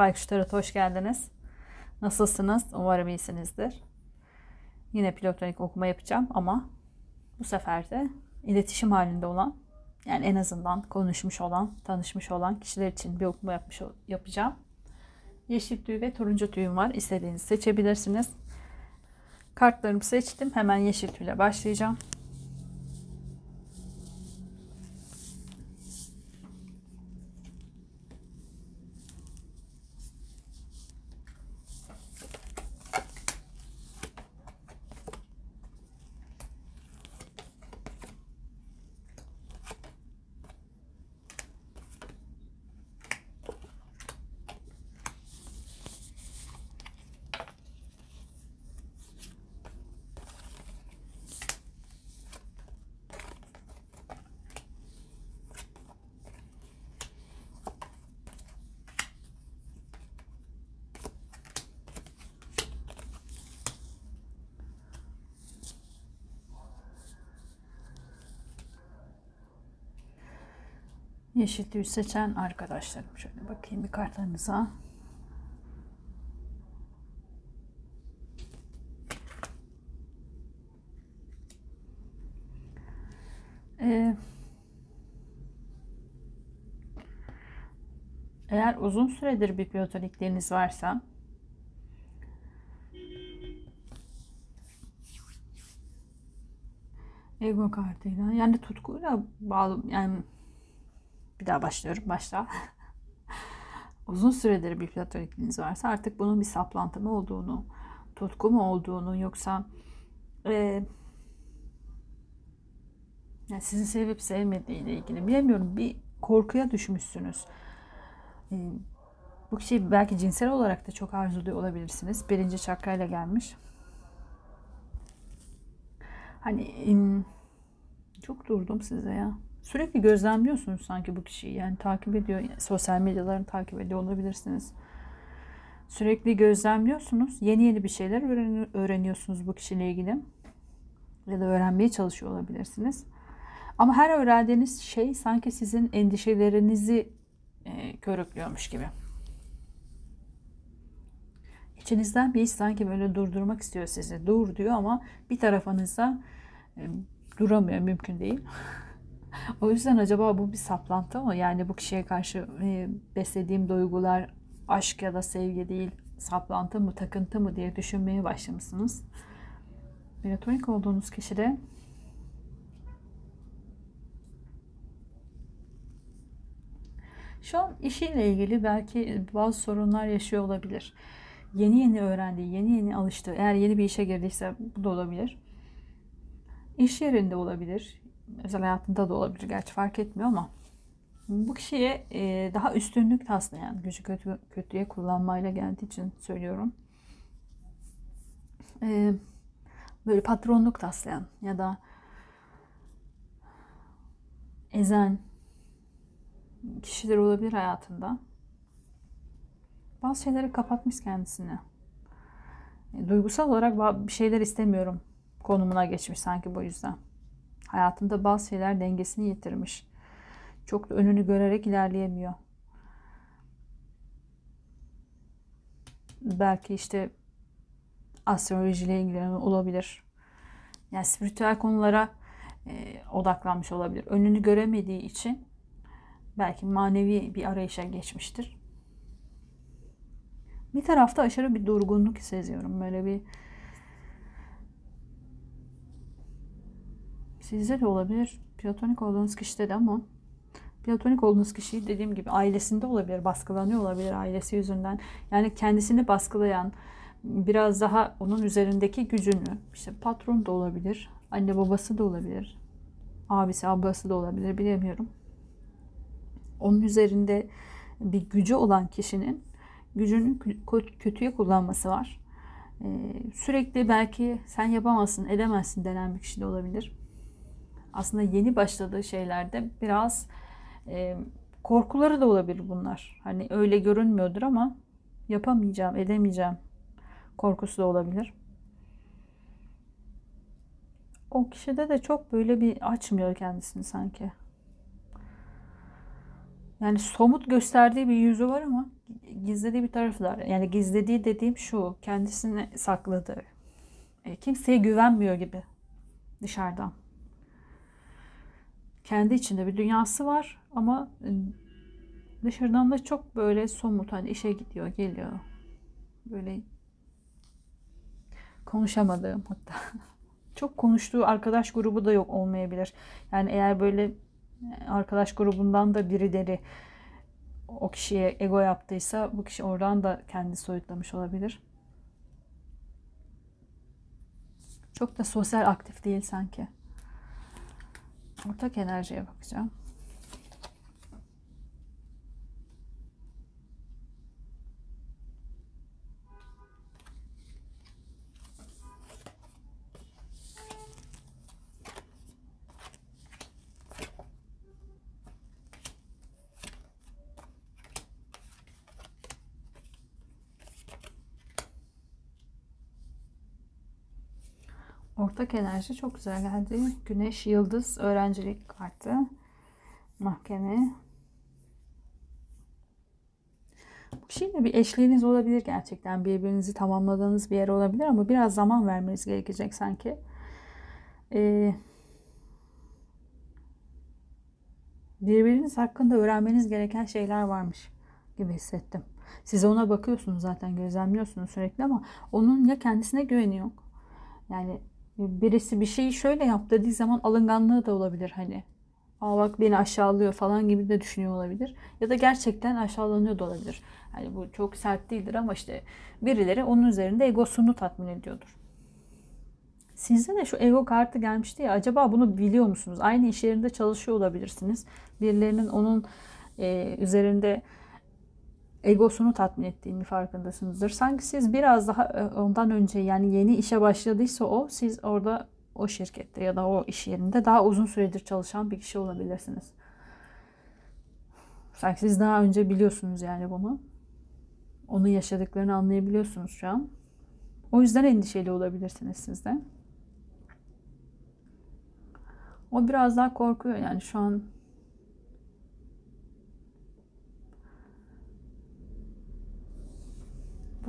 Baykuş Tarot hoş geldiniz. Nasılsınız? Umarım iyisinizdir. Yine platonik okuma yapacağım ama bu sefer de iletişim halinde olan yani en azından konuşmuş olan, tanışmış olan kişiler için bir okuma yapmış yapacağım. Yeşil tüy ve turuncu tüyüm var. İstediğinizi seçebilirsiniz. Kartlarımı seçtim. Hemen yeşil tüyle başlayacağım. Yeşil tüy seçen arkadaşlarım. Şöyle bakayım bir kartlarınıza. Ee, eğer uzun süredir bir platonikleriniz varsa ego kartıyla yani tutkuyla bağlı yani bir daha başlıyorum başta. Uzun süredir bir platonikliğiniz varsa artık bunun bir saplantı mı olduğunu, tutku mu olduğunu yoksa e, yani sizi sevip sevmediği ile ilgili bilemiyorum bir korkuya düşmüşsünüz. E, bu kişiyi belki cinsel olarak da çok arzuluyor olabilirsiniz. Birinci çakrayla gelmiş. Hani çok durdum size ya. Sürekli gözlemliyorsunuz sanki bu kişiyi. Yani takip ediyor. Sosyal medyalarını takip ediyor olabilirsiniz. Sürekli gözlemliyorsunuz. Yeni yeni bir şeyler öğreniyorsunuz bu kişiyle ilgili. Ya da öğrenmeye çalışıyor olabilirsiniz. Ama her öğrendiğiniz şey sanki sizin endişelerinizi e, körüklüyormuş gibi. İçinizden bir his sanki böyle durdurmak istiyor sizi. Dur diyor ama bir tarafınızda e, duramıyor. Mümkün değil. O yüzden acaba bu bir saplantı mı? Yani bu kişiye karşı e, beslediğim duygular aşk ya da sevgi değil, saplantı mı, takıntı mı diye düşünmeye başlamışsınız. Platonik olduğunuz kişide şu an işiyle ilgili belki bazı sorunlar yaşıyor olabilir. Yeni yeni öğrendiği, yeni yeni alıştığı, eğer yeni bir işe girdiyse bu da olabilir. İş yerinde olabilir, özel hayatında da olabilir gerçi fark etmiyor ama bu kişiye e, daha üstünlük taslayan, gücü kötü, kötüye kullanmayla geldiği için söylüyorum. E, böyle patronluk taslayan ya da ezen kişiler olabilir hayatında. Bazı şeyleri kapatmış kendisine. E, duygusal olarak bir şeyler istemiyorum konumuna geçmiş sanki bu yüzden. Hayatında bazı şeyler dengesini yitirmiş. Çok da önünü görerek ilerleyemiyor. Belki işte astrolojiyle ilgilenen olabilir. Yani spiritüel konulara e, odaklanmış olabilir. Önünü göremediği için belki manevi bir arayışa geçmiştir. Bir tarafta aşırı bir durgunluk seziyorum. Böyle bir Sizde de olabilir. Platonik olduğunuz kişide de ama platonik olduğunuz kişi dediğim gibi ailesinde olabilir, baskılanıyor olabilir ailesi yüzünden. Yani kendisini baskılayan, biraz daha onun üzerindeki gücünü, işte patron da olabilir, anne babası da olabilir, abisi, ablası da olabilir bilemiyorum. Onun üzerinde bir gücü olan kişinin gücünü kötüye kullanması var. Ee, sürekli belki sen yapamazsın, edemezsin denen bir kişi de olabilir aslında yeni başladığı şeylerde biraz e, korkuları da olabilir bunlar. Hani öyle görünmüyordur ama yapamayacağım, edemeyeceğim korkusu da olabilir. O kişide de çok böyle bir açmıyor kendisini sanki. Yani somut gösterdiği bir yüzü var ama gizlediği bir tarafı var. Yani gizlediği dediğim şu, kendisini sakladığı. E, kimseye güvenmiyor gibi dışarıdan. Kendi içinde bir dünyası var ama e, dışarıdan da çok böyle somut hani işe gidiyor, geliyor. Böyle konuşamadığım hatta. çok konuştuğu arkadaş grubu da yok olmayabilir. Yani eğer böyle e, arkadaş grubundan da birileri o kişiye ego yaptıysa bu kişi oradan da kendi soyutlamış olabilir. Çok da sosyal aktif değil sanki. Ortak enerjiye bakacağım. Ortak enerji çok güzel geldi. Güneş, yıldız, öğrencilik kartı. Mahkeme. Bu kişiyle bir eşliğiniz olabilir gerçekten. Birbirinizi tamamladığınız bir yer olabilir ama biraz zaman vermeniz gerekecek sanki. Ee, birbiriniz hakkında öğrenmeniz gereken şeyler varmış gibi hissettim. Siz ona bakıyorsunuz zaten gözlemliyorsunuz sürekli ama onun ya kendisine güveni yok. Yani birisi bir şeyi şöyle yap dediği zaman alınganlığı da olabilir hani. Aa bak beni aşağılıyor falan gibi de düşünüyor olabilir. Ya da gerçekten aşağılanıyor da olabilir. Hani bu çok sert değildir ama işte birileri onun üzerinde egosunu tatmin ediyordur. Sizde de şu ego kartı gelmişti ya acaba bunu biliyor musunuz? Aynı iş yerinde çalışıyor olabilirsiniz. Birilerinin onun e, üzerinde egosunu tatmin ettiğini farkındasınızdır. Sanki siz biraz daha e, ondan önce yani yeni işe başladıysa o siz orada o şirkette ya da o iş yerinde daha uzun süredir çalışan bir kişi olabilirsiniz. Sanki siz daha önce biliyorsunuz yani bunu. Onun yaşadıklarını anlayabiliyorsunuz şu an. O yüzden endişeli olabilirsiniz sizden. O biraz daha korkuyor yani şu an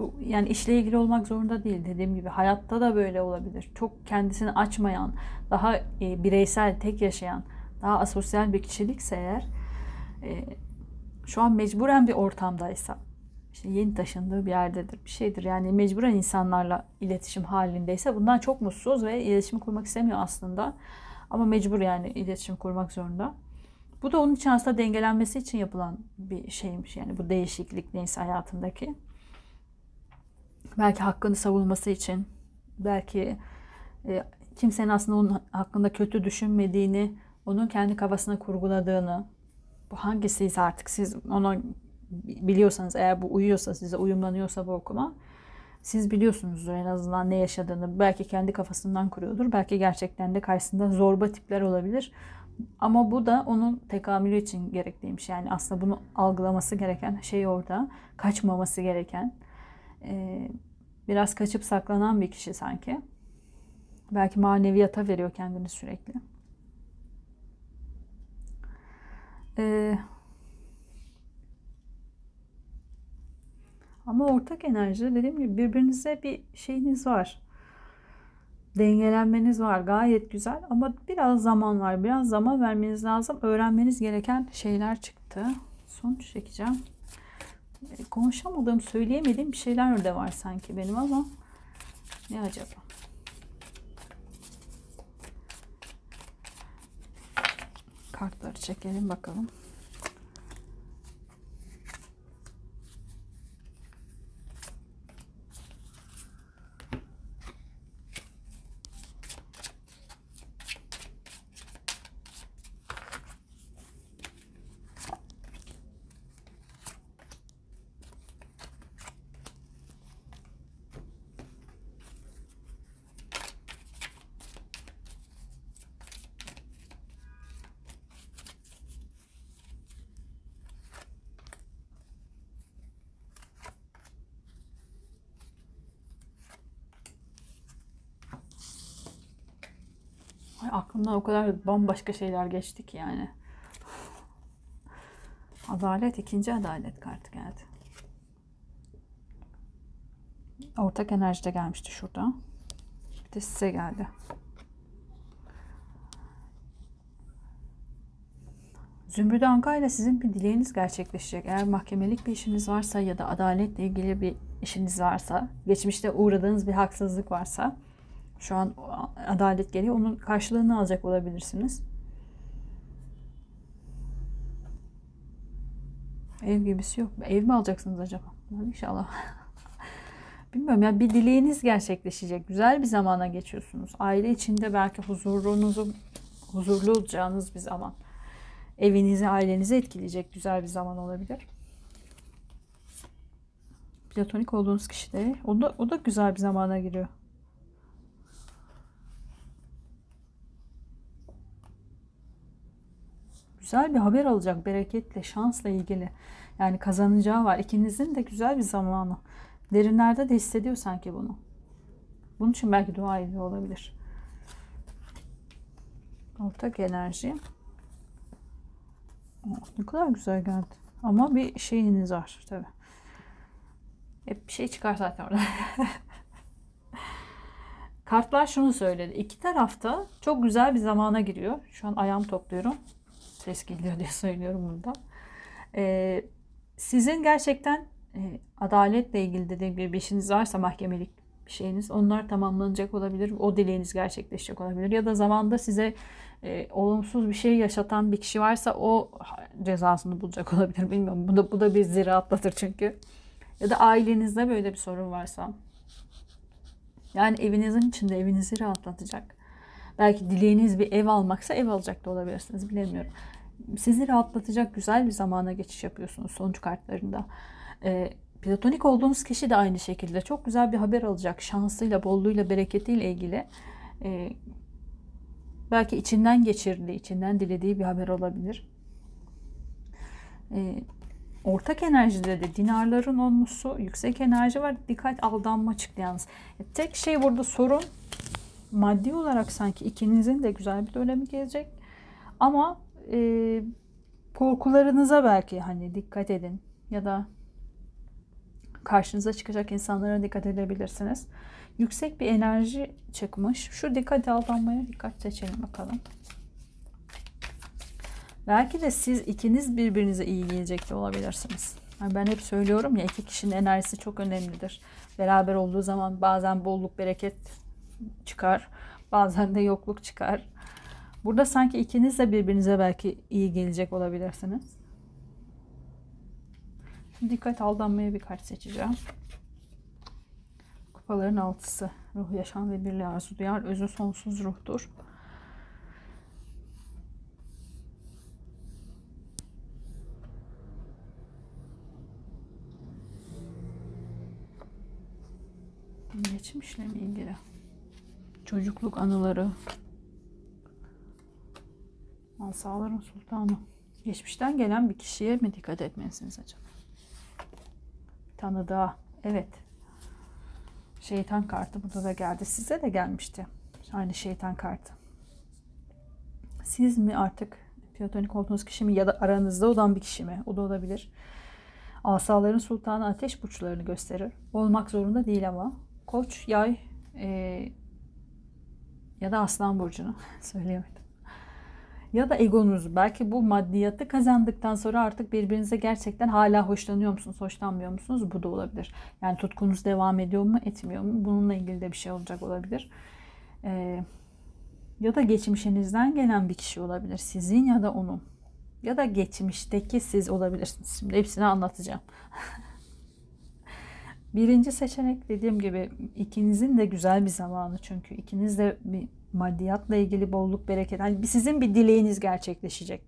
Bu yani işle ilgili olmak zorunda değil dediğim gibi hayatta da böyle olabilir. Çok kendisini açmayan, daha e, bireysel, tek yaşayan, daha asosyal bir kişilikse eğer e, şu an mecburen bir ortamdaysa işte yeni taşındığı bir yerdedir bir şeydir. Yani mecburen insanlarla iletişim halindeyse bundan çok mutsuz ve iletişim kurmak istemiyor aslında. Ama mecbur yani iletişim kurmak zorunda. Bu da onun için aslında dengelenmesi için yapılan bir şeymiş. Yani bu değişiklik neyse hayatındaki. Belki hakkını savunması için, belki e, kimsenin aslında onun hakkında kötü düşünmediğini, onun kendi kafasına kurguladığını, bu hangisiyse artık siz onu biliyorsanız eğer bu uyuyorsa size uyumlanıyorsa bu okuma siz biliyorsunuzdur en azından ne yaşadığını. Belki kendi kafasından kuruyordur. Belki gerçekten de karşısında zorba tipler olabilir. Ama bu da onun tekamülü için gerekliymiş. Yani aslında bunu algılaması gereken şey orada. Kaçmaması gereken e, biraz kaçıp saklanan bir kişi sanki. Belki maneviyata veriyor kendini sürekli. Ee, ama ortak enerji dediğim gibi birbirinize bir şeyiniz var. Dengelenmeniz var. Gayet güzel ama biraz zaman var. Biraz zaman vermeniz lazım. Öğrenmeniz gereken şeyler çıktı. Sonuç çekeceğim. E, konuşamadığım, söyleyemediğim bir şeyler de var sanki benim ama ne acaba? Kartları çekelim bakalım. Ay, aklımdan o kadar bambaşka şeyler geçti ki yani. Adalet ikinci adalet kartı geldi. Ortak enerjide gelmişti şurada. Bir de size geldi. Zümrüt Anka ile sizin bir dileğiniz gerçekleşecek. Eğer mahkemelik bir işiniz varsa ya da adaletle ilgili bir işiniz varsa, geçmişte uğradığınız bir haksızlık varsa, şu an adalet geliyor, onun karşılığını alacak olabilirsiniz. Ev gibisi yok. Ev mi alacaksınız acaba? İnşallah. Bilmiyorum ya bir dileğiniz gerçekleşecek. Güzel bir zamana geçiyorsunuz. Aile içinde belki huzurunuzu huzurlu olacağınız bir zaman. Evinizi, ailenizi etkileyecek güzel bir zaman olabilir. Platonik olduğunuz kişi de o da, o da güzel bir zamana giriyor. Güzel bir haber alacak bereketle, şansla ilgili. Yani kazanacağı var. İkinizin de güzel bir zamanı. Derinlerde de hissediyor sanki bunu. Bunun için belki dua ediyor olabilir. Ortak enerji. Oh, ne kadar güzel geldi. Ama bir şeyiniz var tabi. Hep bir şey çıkar zaten orada. Kartlar şunu söyledi. İki tarafta çok güzel bir zamana giriyor. Şu an ayağım topluyorum. Ses geliyor diye söylüyorum burada. Ee, sizin gerçekten e, adaletle ilgili dediğim gibi bir işiniz varsa mahkemelik bir şeyiniz onlar tamamlanacak olabilir. O dileğiniz gerçekleşecek olabilir. Ya da zamanda size e, olumsuz bir şey yaşatan bir kişi varsa o cezasını bulacak olabilir. Bilmiyorum. Bu da, bu da bir zira atlatır çünkü. Ya da ailenizde böyle bir sorun varsa. Yani evinizin içinde evinizi rahatlatacak. Belki dileğiniz bir ev almaksa ev alacak da olabilirsiniz. Bilemiyorum. Sizi rahatlatacak güzel bir zamana geçiş yapıyorsunuz sonuç kartlarında. E, platonik olduğunuz kişi de aynı şekilde çok güzel bir haber alacak. Şansıyla, bolluğuyla, bereketiyle ilgili. E, belki içinden geçirdiği, içinden dilediği bir haber olabilir. E, ortak enerjide de dinarların olması, yüksek enerji var. Dikkat aldanma çıktı yalnız. E, tek şey burada sorun maddi olarak sanki ikinizin de güzel bir dönemi gelecek. Ama e, korkularınıza belki hani dikkat edin ya da karşınıza çıkacak insanlara dikkat edebilirsiniz. Yüksek bir enerji çıkmış. Şu dikkat aldanmaya dikkat seçelim bakalım. Belki de siz ikiniz birbirinize iyi gelecek de olabilirsiniz. Yani ben hep söylüyorum ya iki kişinin enerjisi çok önemlidir. Beraber olduğu zaman bazen bolluk bereket çıkar. Bazen de yokluk çıkar. Burada sanki ikiniz de birbirinize belki iyi gelecek olabilirsiniz. Dikkat aldanmaya bir kart seçeceğim. Kupaların altısı. Ruh yaşam ve birliği arzu duyar. Özü sonsuz ruhtur. Geçmişle mi ilgili? Çocukluk anıları. Asaların sultanı. Geçmişten gelen bir kişiye mi dikkat etmelisiniz acaba? tanıdığa. Evet. Şeytan kartı burada da geldi. Size de gelmişti. Aynı şeytan kartı. Siz mi artık platonik olduğunuz kişi mi ya da aranızda olan bir kişi mi? O da olabilir. Asaların sultanı ateş burçlarını gösterir. Olmak zorunda değil ama. Koç, yay e, ya da aslan burcunu söyleyemedim ya da egonuz. Belki bu maddiyatı kazandıktan sonra artık birbirinize gerçekten hala hoşlanıyor musunuz, hoşlanmıyor musunuz? Bu da olabilir. Yani tutkunuz devam ediyor mu, etmiyor mu? Bununla ilgili de bir şey olacak olabilir. Ee, ya da geçmişinizden gelen bir kişi olabilir. Sizin ya da onun. Ya da geçmişteki siz olabilirsiniz. Şimdi hepsini anlatacağım. Birinci seçenek dediğim gibi ikinizin de güzel bir zamanı çünkü ikiniz de bir maddiyatla ilgili bolluk bereket. Hani sizin bir dileğiniz gerçekleşecek.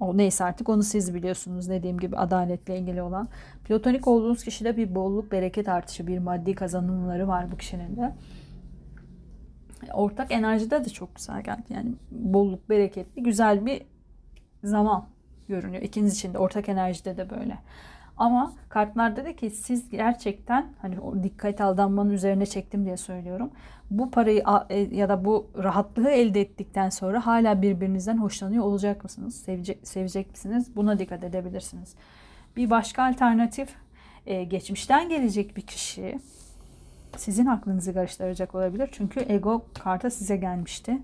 O neyse artık onu siz biliyorsunuz dediğim gibi adaletle ilgili olan. Platonik olduğunuz kişide bir bolluk bereket artışı, bir maddi kazanımları var bu kişinin de. Ortak enerjide de çok güzel geldi. Yani bolluk bereketli güzel bir zaman görünüyor. İkiniz için de ortak enerjide de böyle. Ama kartlar dedi ki siz gerçekten hani o dikkat aldanmanın üzerine çektim diye söylüyorum. Bu parayı e, ya da bu rahatlığı elde ettikten sonra hala birbirinizden hoşlanıyor olacak mısınız? Sevecek, sevecek misiniz? Buna dikkat edebilirsiniz. Bir başka alternatif e, geçmişten gelecek bir kişi sizin aklınızı karıştıracak olabilir. Çünkü ego karta size gelmişti.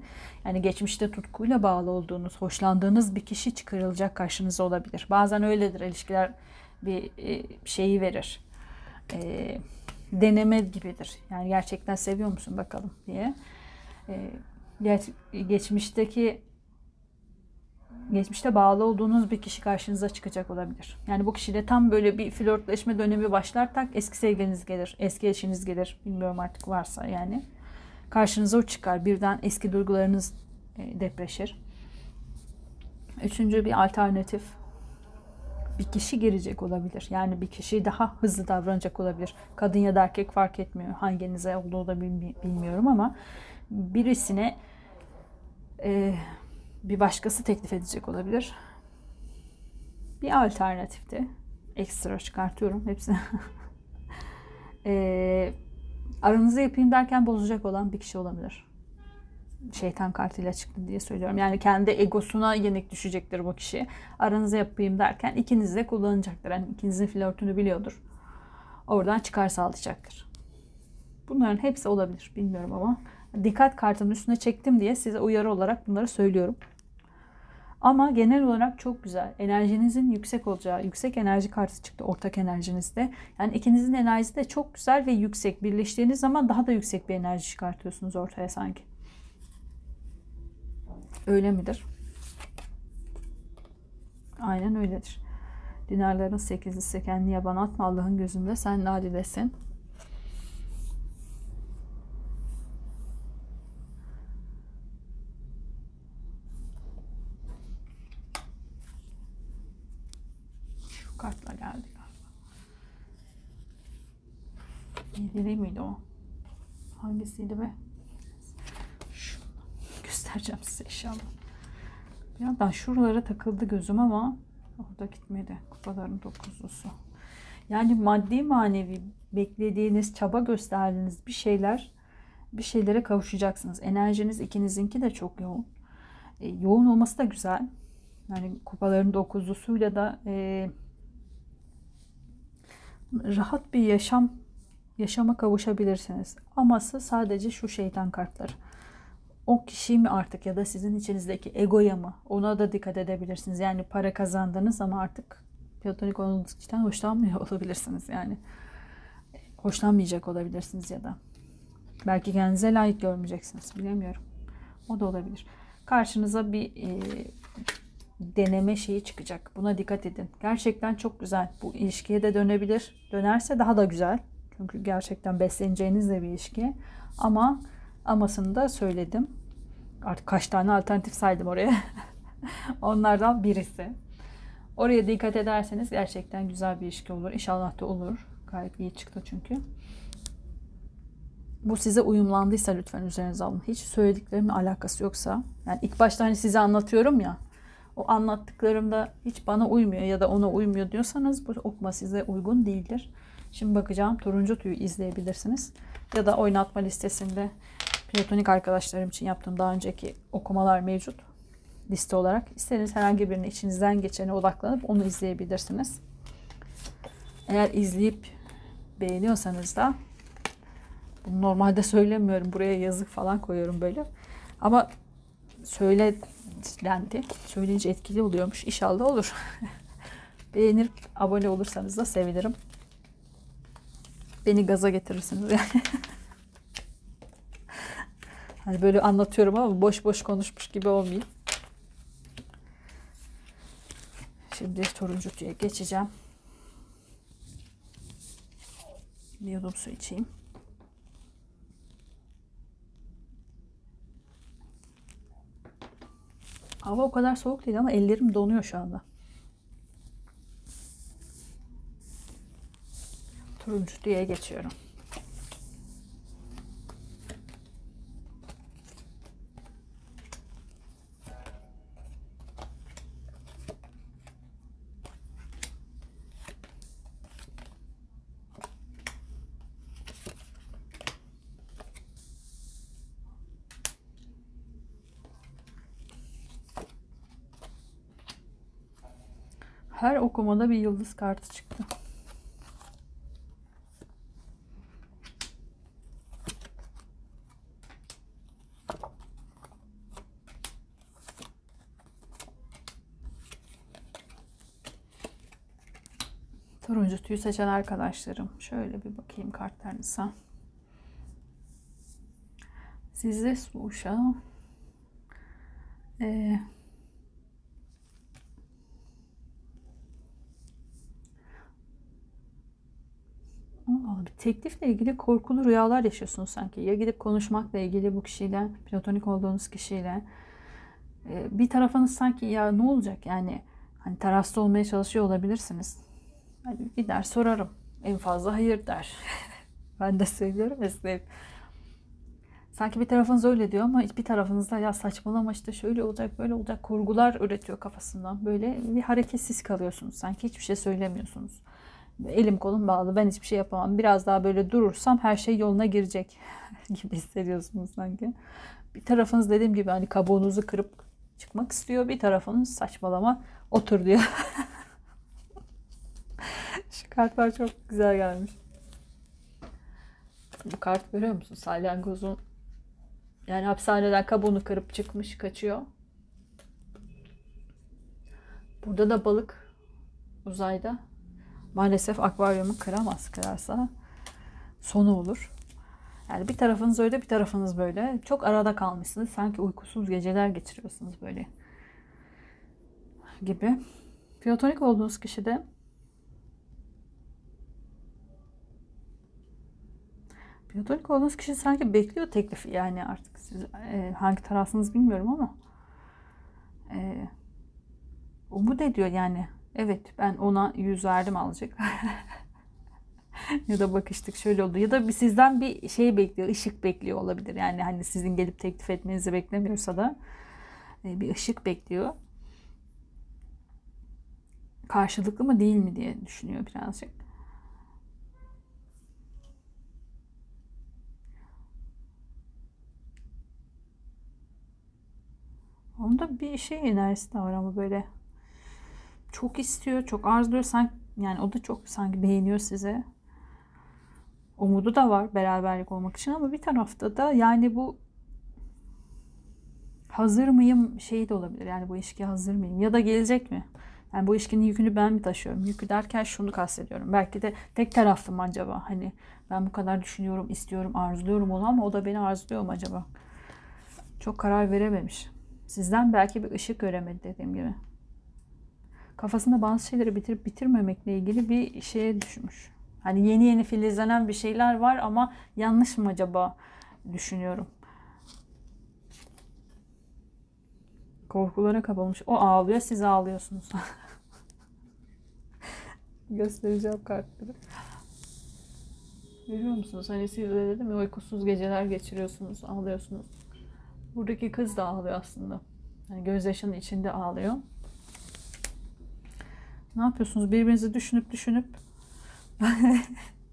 Yani geçmişte tutkuyla bağlı olduğunuz, hoşlandığınız bir kişi çıkarılacak karşınıza olabilir. Bazen öyledir ilişkiler bir e, şeyi verir. E, deneme gibidir. Yani gerçekten seviyor musun bakalım diye. E, geç, geçmişteki geçmişte bağlı olduğunuz bir kişi karşınıza çıkacak olabilir. Yani bu kişiyle tam böyle bir flörtleşme dönemi başlar tak eski sevgiliniz gelir, eski eşiniz gelir. Bilmiyorum artık varsa yani. Karşınıza o çıkar. Birden eski duygularınız e, depreşir. Üçüncü bir alternatif bir kişi girecek olabilir. Yani bir kişi daha hızlı davranacak olabilir. Kadın ya da erkek fark etmiyor. Hanginize olduğu da bilmiyorum ama birisine e, bir başkası teklif edecek olabilir. Bir alternatifte ekstra çıkartıyorum hepsini. e, aranızı yapayım derken bozacak olan bir kişi olabilir. Şeytan kartıyla çıktı diye söylüyorum. Yani kendi egosuna yenik düşecektir bu kişi. Aranızı yapayım derken ikiniz de kullanacaktır. Yani ikinizin flörtünü biliyordur. Oradan çıkar sağlayacaktır. Bunların hepsi olabilir. Bilmiyorum ama dikkat kartının üstüne çektim diye size uyarı olarak bunları söylüyorum. Ama genel olarak çok güzel. Enerjinizin yüksek olacağı, yüksek enerji kartı çıktı ortak enerjinizde. Yani ikinizin enerjisi de çok güzel ve yüksek. Birleştiğiniz zaman daha da yüksek bir enerji çıkartıyorsunuz ortaya sanki. Öyle midir? Aynen öyledir. Dinarların sekizlisi kendini yaban atma Allah'ın gözünde sen nadidesin. kartla geldi galiba. Yedili miydi o? Hangisiydi be? Göstereceğim size inşallah. Bir yandan şuralara takıldı gözüm ama orada gitmedi. Kupaların dokuzlusu. Yani maddi manevi beklediğiniz, çaba gösterdiğiniz bir şeyler bir şeylere kavuşacaksınız. Enerjiniz ikinizinki de çok yoğun. E, yoğun olması da güzel. Yani kupaların dokuzlusuyla da e, rahat bir yaşam yaşama kavuşabilirsiniz. Aması sadece şu şeytan kartları. O kişi mi artık ya da sizin içinizdeki egoya mı? Ona da dikkat edebilirsiniz. Yani para kazandınız ama artık platonik kişiden hoşlanmıyor olabilirsiniz. Yani hoşlanmayacak olabilirsiniz ya da. Belki kendinize layık görmeyeceksiniz. Bilemiyorum. O da olabilir. Karşınıza bir e, deneme şeyi çıkacak. Buna dikkat edin. Gerçekten çok güzel. Bu ilişkiye de dönebilir. Dönerse daha da güzel. Çünkü gerçekten besleneceğiniz de bir ilişki. Ama amasını da söyledim. Artık kaç tane alternatif saydım oraya. Onlardan birisi. Oraya dikkat ederseniz gerçekten güzel bir ilişki olur. İnşallah da olur. Gayet iyi çıktı çünkü. Bu size uyumlandıysa lütfen üzerinize alın. Hiç söylediklerimin alakası yoksa. Yani ilk başta hani size anlatıyorum ya o anlattıklarımda hiç bana uymuyor ya da ona uymuyor diyorsanız bu okuma size uygun değildir. Şimdi bakacağım turuncu tüyü izleyebilirsiniz. Ya da oynatma listesinde platonik arkadaşlarım için yaptığım daha önceki okumalar mevcut liste olarak. İstediğiniz herhangi birini içinizden geçene odaklanıp onu izleyebilirsiniz. Eğer izleyip beğeniyorsanız da bunu normalde söylemiyorum. Buraya yazık falan koyuyorum böyle. Ama söyle dendi. Söyleyince etkili oluyormuş. İnşallah olur. Beğenir, abone olursanız da sevinirim. Beni gaza getirirsiniz yani. hani böyle anlatıyorum ama boş boş konuşmuş gibi olmayayım. Şimdi turuncu tüye geçeceğim. Bir yudum su içeyim. Hava o kadar soğuk değil ama ellerim donuyor şu anda. Turuncu diye geçiyorum. Her okumada bir yıldız kartı çıktı. Turuncu tüyü seçen arkadaşlarım. Şöyle bir bakayım kartlarınıza. Sizde su uşağı. Ee, teklifle ilgili korkulu rüyalar yaşıyorsunuz sanki. Ya gidip konuşmakla ilgili bu kişiyle, platonik olduğunuz kişiyle. Ee, bir tarafınız sanki ya ne olacak yani hani tarafsız olmaya çalışıyor olabilirsiniz. Hani gider sorarım. En fazla hayır der. ben de söylüyorum size. Sanki bir tarafınız öyle diyor ama bir tarafınız da ya saçmalama işte şöyle olacak böyle olacak kurgular üretiyor kafasından. Böyle bir hareketsiz kalıyorsunuz. Sanki hiçbir şey söylemiyorsunuz. Elim kolum bağlı ben hiçbir şey yapamam. Biraz daha böyle durursam her şey yoluna girecek gibi hissediyorsunuz sanki. Bir tarafınız dediğim gibi hani kabuğunuzu kırıp çıkmak istiyor. Bir tarafınız saçmalama otur diyor. Şu kartlar çok güzel gelmiş. Bu kart görüyor musun? Salyangozun yani hapishaneden kabuğunu kırıp çıkmış, kaçıyor. Burada da balık uzayda. Maalesef akvaryumu kıramaz. Kırarsa sonu olur. Yani bir tarafınız öyle bir tarafınız böyle. Çok arada kalmışsınız. Sanki uykusuz geceler geçiriyorsunuz böyle. Gibi. Platonik olduğunuz kişi de Platonik olduğunuz kişi sanki bekliyor teklifi yani artık siz e, hangi tarafsınız bilmiyorum ama e, umut ediyor yani evet ben ona yüz verdim alacak. Ya da bakıştık şöyle oldu. Ya da bir sizden bir şey bekliyor ışık bekliyor olabilir. Yani hani sizin gelip teklif etmenizi beklemiyorsa da e, bir ışık bekliyor. Karşılıklı mı değil mi diye düşünüyor birazcık. Onda bir şey enerjisi de var ama böyle çok istiyor, çok arzuluyor. Sanki, yani o da çok sanki beğeniyor size. Umudu da var beraberlik olmak için ama bir tarafta da yani bu hazır mıyım şeyi de olabilir. Yani bu ilişkiye hazır mıyım? Ya da gelecek mi? Yani bu ilişkinin yükünü ben mi taşıyorum? Yükü derken şunu kastediyorum. Belki de tek taraflı mı acaba? Hani ben bu kadar düşünüyorum, istiyorum, arzuluyorum onu ama o da beni arzuluyor mu acaba? Çok karar verememiş. Sizden belki bir ışık göremedi dediğim gibi. Kafasında bazı şeyleri bitirip bitirmemekle ilgili bir şeye düşmüş. Hani yeni yeni filizlenen bir şeyler var ama yanlış mı acaba düşünüyorum. Korkulara kapılmış. O ağlıyor, siz ağlıyorsunuz. Göstereceğim kartları. Görüyor musunuz? Hani siz de dedim ya uykusuz geceler geçiriyorsunuz, ağlıyorsunuz. Buradaki kız da ağlıyor aslında. Yani gözyaşının içinde ağlıyor. Ne yapıyorsunuz? Birbirinizi düşünüp düşünüp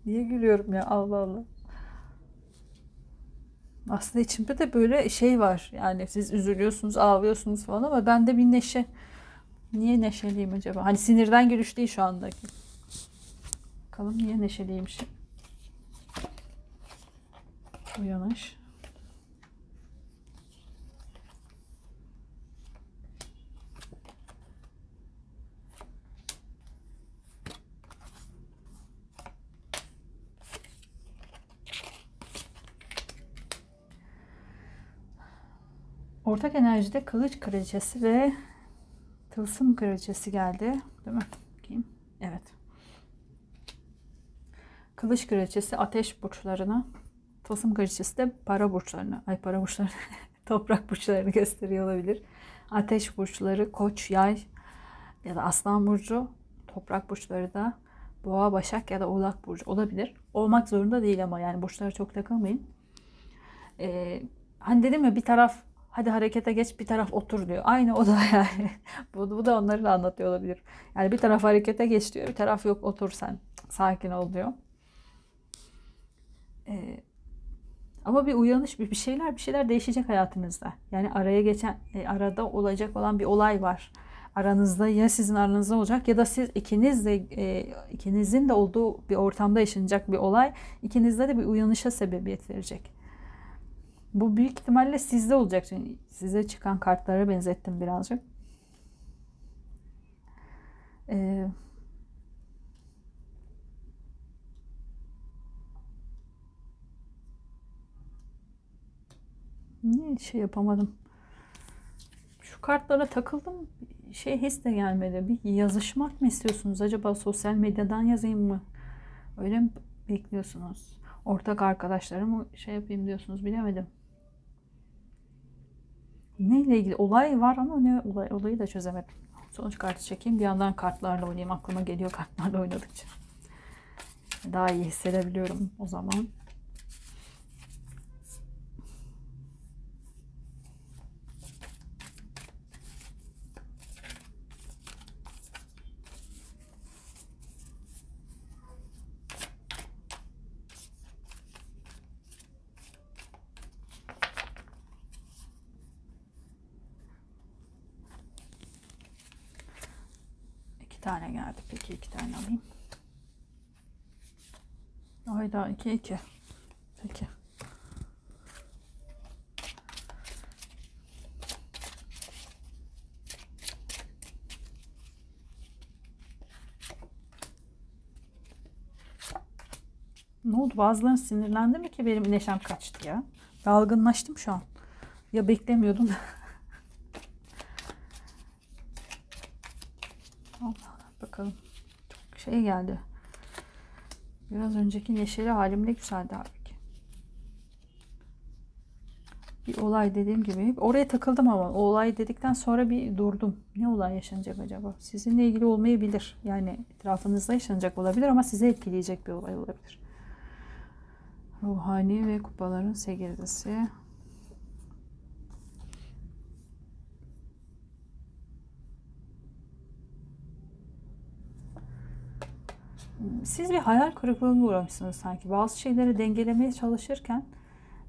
Niye gülüyorum ya Allah Allah. Aslında içimde de böyle şey var. Yani siz üzülüyorsunuz, ağlıyorsunuz falan ama bende bir neşe. Niye neşeliyim acaba? Hani sinirden gülüş değil şu andaki. Bakalım niye neşeliymişim. Uyanış. Ortak enerjide kılıç kraliçesi ve tılsım kraliçesi geldi. Değil mi? Bakayım. Evet. Kılıç kraliçesi ateş burçlarına, tılsım kraliçesi de para burçlarına, ay para burçlarına, toprak burçlarını gösteriyor olabilir. Ateş burçları koç, yay ya da aslan burcu, toprak burçları da boğa, başak ya da oğlak burcu olabilir. Olmak zorunda değil ama yani burçlara çok takılmayın. Ee, hani dedim ya bir taraf hadi harekete geç bir taraf otur diyor. Aynı o da yani. bu, bu da onları da anlatıyor olabilir. Yani bir taraf harekete geç diyor bir taraf yok otur sen sakin ol diyor. Ee, ama bir uyanış bir şeyler bir şeyler değişecek hayatınızda. Yani araya geçen e, arada olacak olan bir olay var. Aranızda ya sizin aranızda olacak ya da siz ikiniz de e, ikinizin de olduğu bir ortamda yaşanacak bir olay ikinizde de bir uyanışa sebebiyet verecek. Bu büyük ihtimalle sizde olacak. Çünkü size çıkan kartlara benzettim birazcık. Ee, niye şey yapamadım? Şu kartlara takıldım. Şey his de gelmedi. Bir yazışmak mı istiyorsunuz? Acaba sosyal medyadan yazayım mı? Öyle mi bekliyorsunuz? Ortak arkadaşlarımı şey yapayım diyorsunuz bilemedim. Neyle ilgili olay var ama ne olay, olayı da çözemedim. Sonuç kartı çekeyim bir yandan kartlarla oynayayım. Aklıma geliyor kartlarla oynadıkça. Daha iyi hissedebiliyorum o zaman. 2 2. Peki. Ne oldu? Bazıları sinirlendi mi ki benim neşem kaçtı ya. Dalgınlaştım şu an. Ya beklemiyordum. Allah Allah bakalım. Çok şey geldi. Biraz önceki neşeli halim ne güzeldi halbuki. Bir olay dediğim gibi. Oraya takıldım ama o olay dedikten sonra bir durdum. Ne olay yaşanacak acaba? Sizinle ilgili olmayabilir. Yani etrafınızda yaşanacak olabilir ama sizi etkileyecek bir olay olabilir. Ruhani ve kupaların sekizlisi. Siz bir hayal kırıklığına uğramışsınız sanki. Bazı şeyleri dengelemeye çalışırken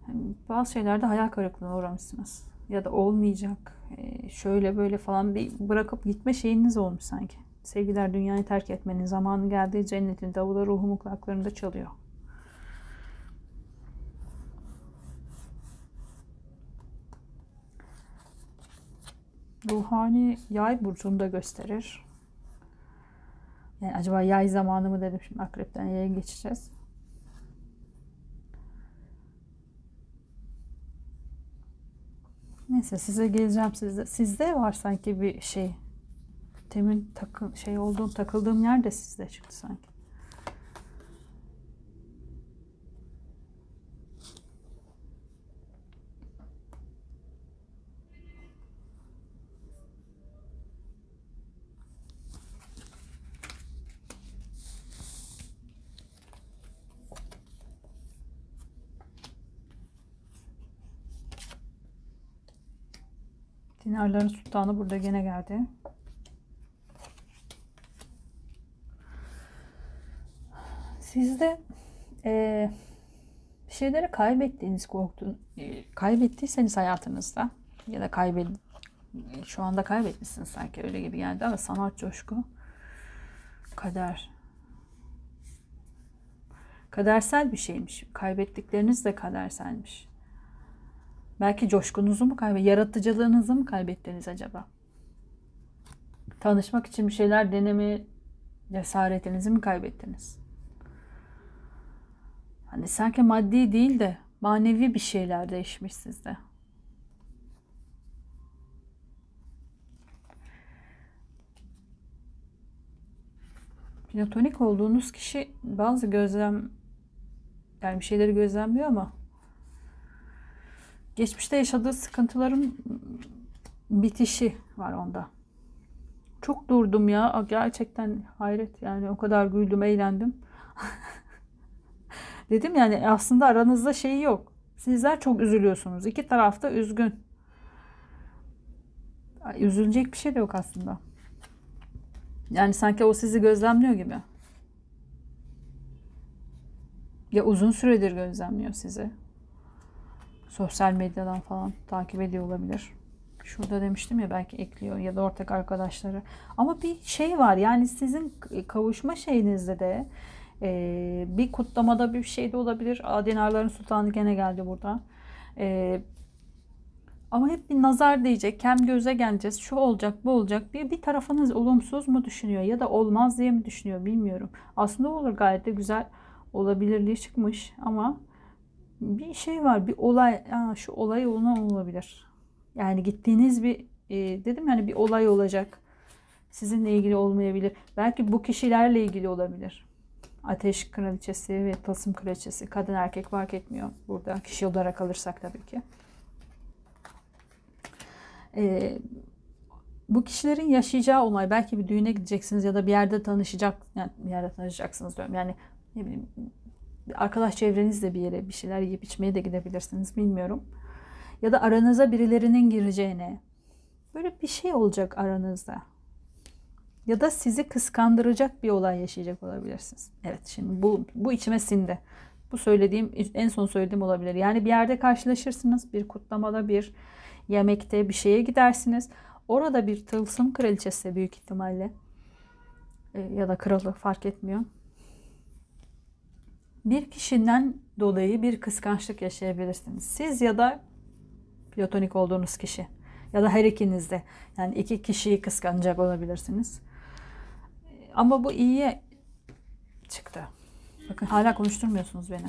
hani bazı şeylerde hayal kırıklığına uğramışsınız. Ya da olmayacak, e, şöyle böyle falan bir bırakıp gitme şeyiniz olmuş sanki. Sevgiler dünyayı terk etmenin zamanı geldiği cennetin davula ruhu mutlaklarında çalıyor. Ruhani yay burcunda gösterir. Yani acaba yay zamanı mı dedim şimdi akrepten yaya geçeceğiz. Neyse size geleceğim sizde. Sizde var sanki bir şey. Temin takı, şey olduğum takıldığım yer de sizde çıktı sanki. Dinarların sultanı burada gene geldi. Sizde e, bir şeyleri kaybettiğiniz korktuğun, e, kaybettiyseniz hayatınızda ya da kaybet şu anda kaybetmişsiniz sanki öyle gibi geldi ama sanat coşku kader kadersel bir şeymiş. Kaybettikleriniz de kaderselmiş. Belki coşkunuzu mu kaybettiniz? Yaratıcılığınızı mı kaybettiniz acaba? Tanışmak için bir şeyler deneme cesaretinizi mi kaybettiniz? Hani sanki maddi değil de manevi bir şeyler değişmiş sizde. Platonik olduğunuz kişi bazı gözlem yani bir şeyleri gözlemliyor ama geçmişte yaşadığı sıkıntıların bitişi var onda. Çok durdum ya. Gerçekten hayret yani o kadar güldüm, eğlendim. Dedim yani aslında aranızda şey yok. Sizler çok üzülüyorsunuz. İki tarafta üzgün. Üzülecek bir şey de yok aslında. Yani sanki o sizi gözlemliyor gibi. Ya uzun süredir gözlemliyor sizi. Sosyal medyadan falan takip ediyor olabilir. Şurada demiştim ya belki ekliyor ya da ortak arkadaşları. Ama bir şey var yani sizin kavuşma şeyinizde de e, bir kutlamada bir şey de olabilir. Adinarların Sultanı gene geldi burada. E, ama hep bir nazar diyecek, kem göze geleceğiz, şu olacak, bu olacak. Bir, bir tarafınız olumsuz mu düşünüyor ya da olmaz diye mi düşünüyor bilmiyorum. Aslında olur gayet de güzel olabilirliği çıkmış ama bir şey var, bir olay, aa, şu olay ona olabilir. Yani gittiğiniz bir e, dedim yani bir olay olacak. Sizinle ilgili olmayabilir. Belki bu kişilerle ilgili olabilir. Ateş kraliçesi ve tılsım kraliçesi. Kadın erkek fark etmiyor. Burada kişi olarak alırsak tabii ki. Ee, bu kişilerin yaşayacağı olay belki bir düğüne gideceksiniz ya da bir yerde tanışacak yani bir yerde tanışacaksınız diyorum. Yani ne bileyim arkadaş çevrenizle bir yere bir şeyler yiyip içmeye de gidebilirsiniz bilmiyorum. Ya da aranıza birilerinin gireceğine böyle bir şey olacak aranızda. Ya da sizi kıskandıracak bir olay yaşayacak olabilirsiniz. Evet şimdi bu, bu içime sindi. Bu söylediğim en son söylediğim olabilir. Yani bir yerde karşılaşırsınız. Bir kutlamada bir yemekte bir şeye gidersiniz. Orada bir tılsım kraliçesi büyük ihtimalle e, ya da kralı fark etmiyor. Bir kişiden dolayı bir kıskançlık yaşayabilirsiniz. Siz ya da platonik olduğunuz kişi ya da her ikiniz de yani iki kişiyi kıskanacak olabilirsiniz. Ama bu iyiye çıktı. Bakın hala konuşturmuyorsunuz beni.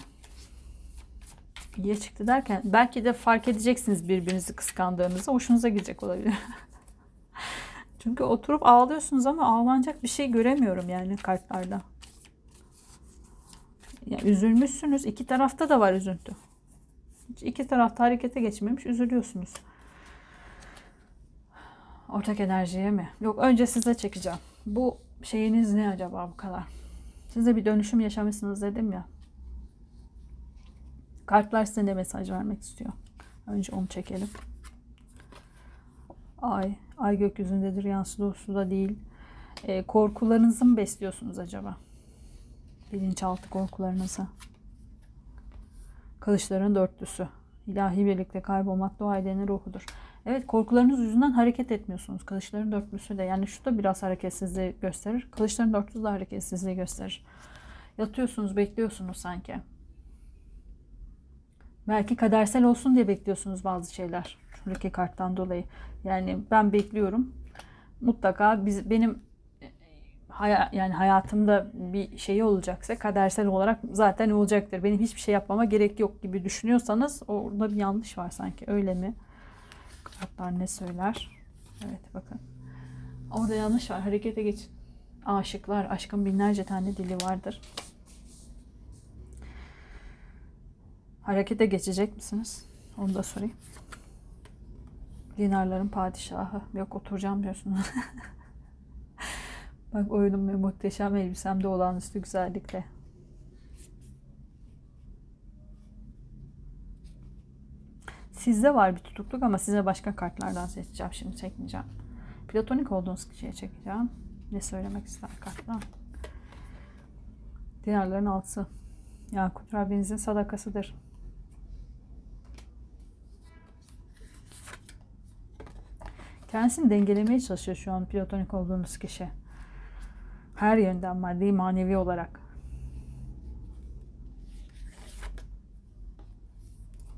İyiye çıktı derken belki de fark edeceksiniz birbirinizi kıskandığınızı. Hoşunuza gidecek olabilir. Çünkü oturup ağlıyorsunuz ama ağlanacak bir şey göremiyorum yani kartlarda. Yani üzülmüşsünüz. İki tarafta da var üzüntü. İki tarafta harekete geçmemiş. Üzülüyorsunuz. Ortak enerjiye mi? Yok önce size çekeceğim. Bu şeyiniz ne acaba bu kadar? Size bir dönüşüm yaşamışsınız dedim ya. Kartlar size ne mesaj vermek istiyor? Önce onu çekelim. Ay, ay gökyüzündedir, yansıda suda değil. E, korkularınızı mı besliyorsunuz acaba? Bilinçaltı korkularınızı. Kılıçların dörtlüsü. İlahi birlikte kaybolmak dua edenin ruhudur. Evet korkularınız yüzünden hareket etmiyorsunuz. Kılıçların dörtlüsü de yani şu da biraz hareketsizliği gösterir. Kılıçların dörtlüsü de hareketsizliği gösterir. Yatıyorsunuz bekliyorsunuz sanki. Belki kadersel olsun diye bekliyorsunuz bazı şeyler. Şuradaki karttan dolayı. Yani ben bekliyorum. Mutlaka biz benim haya, yani hayatımda bir şey olacaksa kadersel olarak zaten olacaktır. Benim hiçbir şey yapmama gerek yok gibi düşünüyorsanız orada bir yanlış var sanki. Öyle mi? Kartlar ne söyler? Evet bakın. Orada yanlış var. Harekete geç. Aşıklar. Aşkın binlerce tane dili vardır. Harekete geçecek misiniz? Onu da sorayım. Dinarların padişahı. Yok oturacağım diyorsunuz. Bak oyunum ve muhteşem elbisemde olağanüstü güzellikte. Sizde var bir tutukluk ama size başka kartlardan seçeceğim. Şimdi çekmeyeceğim. Platonik olduğunuz kişiye çekeceğim. Ne söylemek ister kartlar? Dinarların altısı. Yakut Rabbinizin sadakasıdır. Kendisini dengelemeye çalışıyor şu an platonik olduğunuz kişi. Her yönden maddi manevi olarak.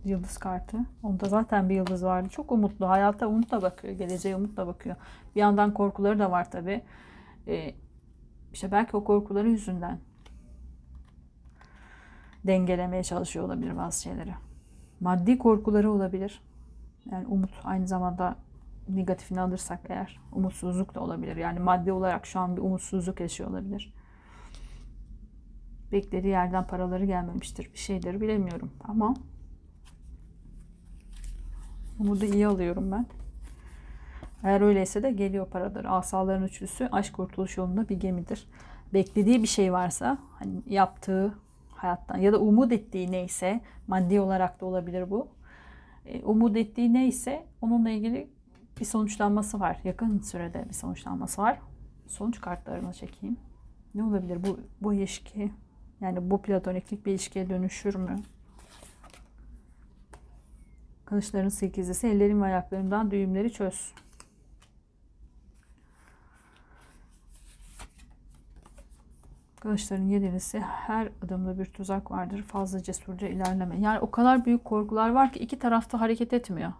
Yıldız kartı. Onda zaten bir yıldız vardı. Çok umutlu. Hayata umutla bakıyor. Geleceğe umutla bakıyor. Bir yandan korkuları da var tabi. Ee, işte belki o korkuları yüzünden dengelemeye çalışıyor olabilir bazı şeyleri. Maddi korkuları olabilir. Yani umut aynı zamanda negatifini alırsak eğer umutsuzluk da olabilir. Yani maddi olarak şu an bir umutsuzluk yaşıyor olabilir. Beklediği yerden paraları gelmemiştir. Bir şeyleri bilemiyorum ama umudu iyi alıyorum ben. Eğer öyleyse de geliyor paradır. Asaların üçlüsü aşk kurtuluş yolunda bir gemidir. Beklediği bir şey varsa hani yaptığı hayattan ya da umut ettiği neyse maddi olarak da olabilir bu. E, umut ettiği neyse onunla ilgili bir sonuçlanması var. Yakın sürede bir sonuçlanması var. Sonuç kartlarını çekeyim. Ne olabilir bu, bu ilişki? Yani bu platoniklik bir ilişkiye dönüşür mü? Kılıçların sekizlisi ellerim ve ayaklarımdan düğümleri çöz. Kılıçların yedilisi her adımda bir tuzak vardır. Fazla cesurca ilerleme. Yani o kadar büyük korkular var ki iki tarafta hareket etmiyor.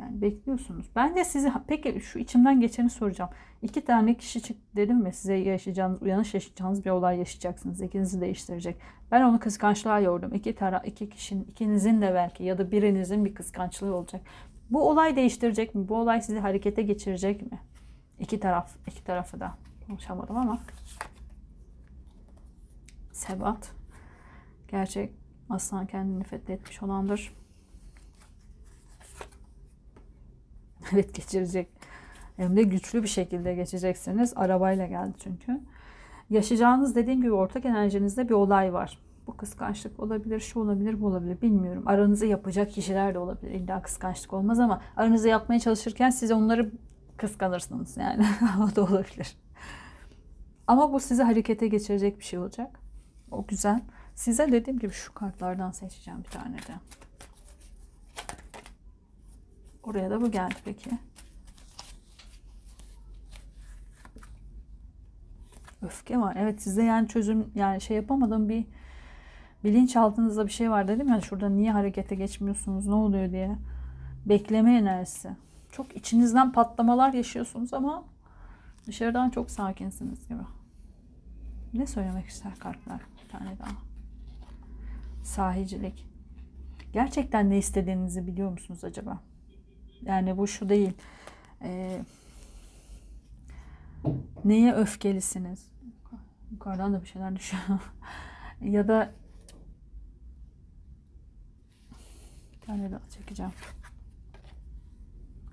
Yani bekliyorsunuz. Ben de sizi peki şu içimden geçeni soracağım. İki tane kişi çıktı dedim mi size yaşayacağınız, uyanış yaşayacağınız bir olay yaşayacaksınız. İkinizi değiştirecek. Ben onu kıskançlığa yordum. İki tara iki kişinin, ikinizin de belki ya da birinizin bir kıskançlığı olacak. Bu olay değiştirecek mi? Bu olay sizi harekete geçirecek mi? İki taraf, iki tarafı da konuşamadım ama. Sebat. Gerçek aslan kendini fethetmiş olandır. Evet geçirecek. Hem de güçlü bir şekilde geçeceksiniz. Arabayla geldi çünkü. Yaşayacağınız dediğim gibi ortak enerjinizde bir olay var. Bu kıskançlık olabilir, şu olabilir, bu olabilir bilmiyorum. Aranızı yapacak kişiler de olabilir. İlla kıskançlık olmaz ama aranızı yapmaya çalışırken siz onları kıskanırsınız yani. o da olabilir. Ama bu sizi harekete geçirecek bir şey olacak. O güzel. Size dediğim gibi şu kartlardan seçeceğim bir tane de. Oraya da bu geldi peki. Öfke var. Evet size yani çözüm yani şey yapamadım bir bilinçaltınızda bir şey var dedim ya şurada niye harekete geçmiyorsunuz ne oluyor diye. Bekleme enerjisi. Çok içinizden patlamalar yaşıyorsunuz ama dışarıdan çok sakinsiniz gibi. Ne söylemek ister kartlar? Bir tane daha. Sahicilik. Gerçekten ne istediğinizi biliyor musunuz acaba? Yani bu şu değil. Ee, neye öfkelisiniz? Yukarıdan da bir şeyler düşüyor. ya da bir tane daha çekeceğim.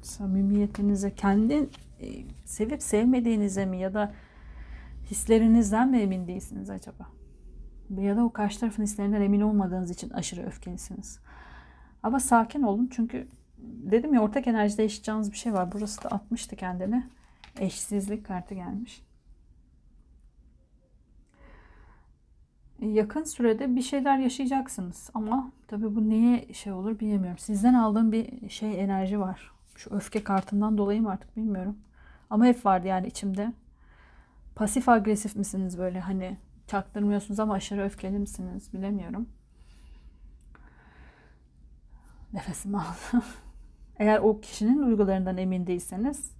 Samimiyetinize, kendi e, sevip sevmediğinize mi ya da hislerinizden mi emin değilsiniz acaba? Ya da o karşı tarafın hislerinden emin olmadığınız için aşırı öfkelisiniz. Ama sakin olun çünkü dedim ya ortak enerjide yaşayacağınız bir şey var. Burası da atmıştı kendini. Eşsizlik kartı gelmiş. Yakın sürede bir şeyler yaşayacaksınız ama tabii bu neye şey olur bilemiyorum. Sizden aldığım bir şey enerji var. Şu öfke kartından dolayı mı artık bilmiyorum. Ama hep vardı yani içimde. Pasif agresif misiniz böyle hani çaktırmıyorsunuz ama aşırı öfkeli misiniz bilemiyorum. Nefesimi aldım. Eğer o kişinin duygularından emin değilseniz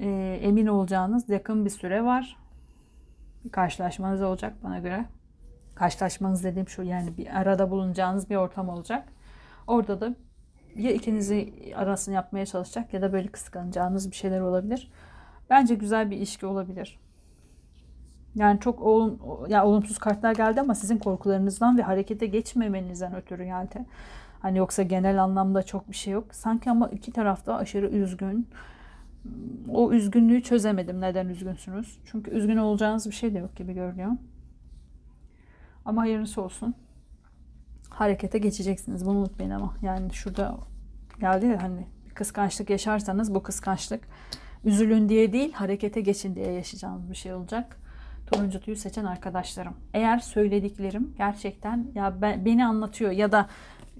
e, emin olacağınız yakın bir süre var. Bir karşılaşmanız olacak bana göre. Karşılaşmanız dediğim şu yani bir arada bulunacağınız bir ortam olacak. Orada da ya ikinizi arasını yapmaya çalışacak ya da böyle kıskanacağınız bir şeyler olabilir. Bence güzel bir ilişki olabilir. Yani çok olum, ya olumsuz kartlar geldi ama sizin korkularınızdan ve harekete geçmemenizden ötürü geldi. Hani yoksa genel anlamda çok bir şey yok. Sanki ama iki tarafta aşırı üzgün. O üzgünlüğü çözemedim. Neden üzgünsünüz? Çünkü üzgün olacağınız bir şey de yok gibi görünüyor. Ama hayırlısı olsun. Harekete geçeceksiniz. Bunu unutmayın ama. Yani şurada geldi ya hani kıskançlık yaşarsanız bu kıskançlık üzülün diye değil harekete geçin diye yaşayacağınız bir şey olacak. Turuncu tüyü seçen arkadaşlarım. Eğer söylediklerim gerçekten ya ben, beni anlatıyor ya da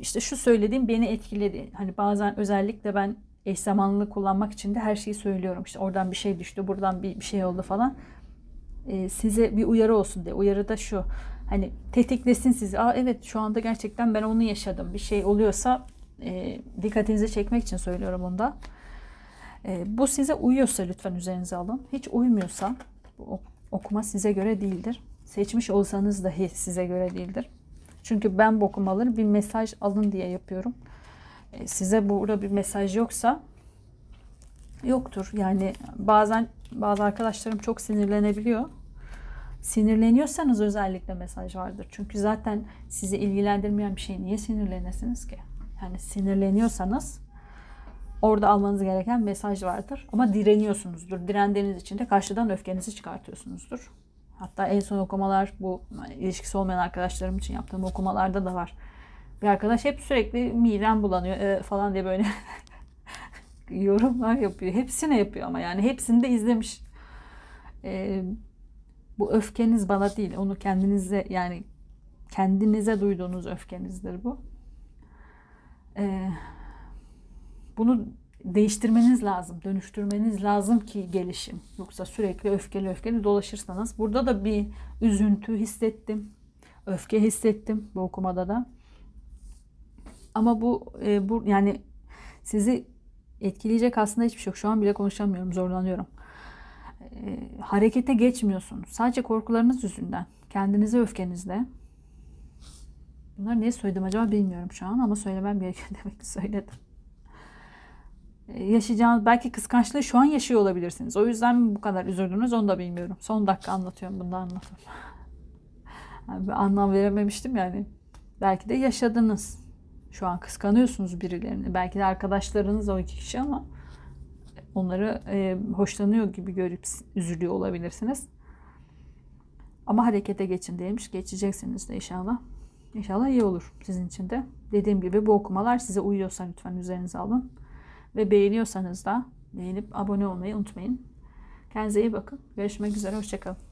işte şu söylediğim beni etkiledi. Hani bazen özellikle ben eş zamanlılığı kullanmak için de her şeyi söylüyorum. İşte oradan bir şey düştü, buradan bir, bir şey oldu falan. Ee, size bir uyarı olsun diye. Uyarı da şu. Hani tetiklesin sizi. Aa evet şu anda gerçekten ben onu yaşadım. Bir şey oluyorsa e, dikkatinizi çekmek için söylüyorum onu da. E, bu size uyuyorsa lütfen üzerinize alın. Hiç uymuyorsa bu okuma size göre değildir. Seçmiş olsanız dahi size göre değildir. Çünkü ben bu okumaları bir mesaj alın diye yapıyorum. E, size burada bir mesaj yoksa yoktur. Yani bazen bazı arkadaşlarım çok sinirlenebiliyor. Sinirleniyorsanız özellikle mesaj vardır. Çünkü zaten sizi ilgilendirmeyen bir şey niye sinirlenesiniz ki? Yani sinirleniyorsanız orada almanız gereken mesaj vardır. Ama direniyorsunuzdur. Direndiğiniz için de karşıdan öfkenizi çıkartıyorsunuzdur. Hatta en son okumalar bu hani ilişkisi olmayan arkadaşlarım için yaptığım okumalarda da var. Bir arkadaş hep sürekli midem bulanıyor e, falan diye böyle yorumlar yapıyor. Hepsine yapıyor ama yani hepsini de izlemiş. E, bu öfkeniz bana değil. Onu kendinize yani kendinize duyduğunuz öfkenizdir bu. E, bunu değiştirmeniz lazım, dönüştürmeniz lazım ki gelişim. Yoksa sürekli öfkeli öfkeli dolaşırsanız. Burada da bir üzüntü hissettim. Öfke hissettim bu okumada da. Ama bu, e, bu yani sizi etkileyecek aslında hiçbir şey yok. Şu an bile konuşamıyorum, zorlanıyorum. Ee, harekete geçmiyorsunuz. Sadece korkularınız yüzünden, kendinize öfkenizle. Bunları niye söyledim acaba bilmiyorum şu an ama söylemem gerekiyor demek ki söyledim. Yaşayacağınız belki kıskançlığı şu an yaşıyor olabilirsiniz. O yüzden mi bu kadar üzüldünüz onu da bilmiyorum. Son dakika anlatıyorum bunu da anlatıyorum. Yani anlam verememiştim yani. Belki de yaşadınız. Şu an kıskanıyorsunuz birilerini. Belki de arkadaşlarınız o iki kişi ama onları e, hoşlanıyor gibi görüp üzülüyor olabilirsiniz. Ama harekete geçin demiş. Geçeceksiniz de inşallah. İnşallah iyi olur sizin için de. Dediğim gibi bu okumalar size uyuyorsa lütfen üzerinize alın. Ve beğeniyorsanız da beğenip abone olmayı unutmayın. Kendinize iyi bakın. Görüşmek üzere. Hoşçakalın.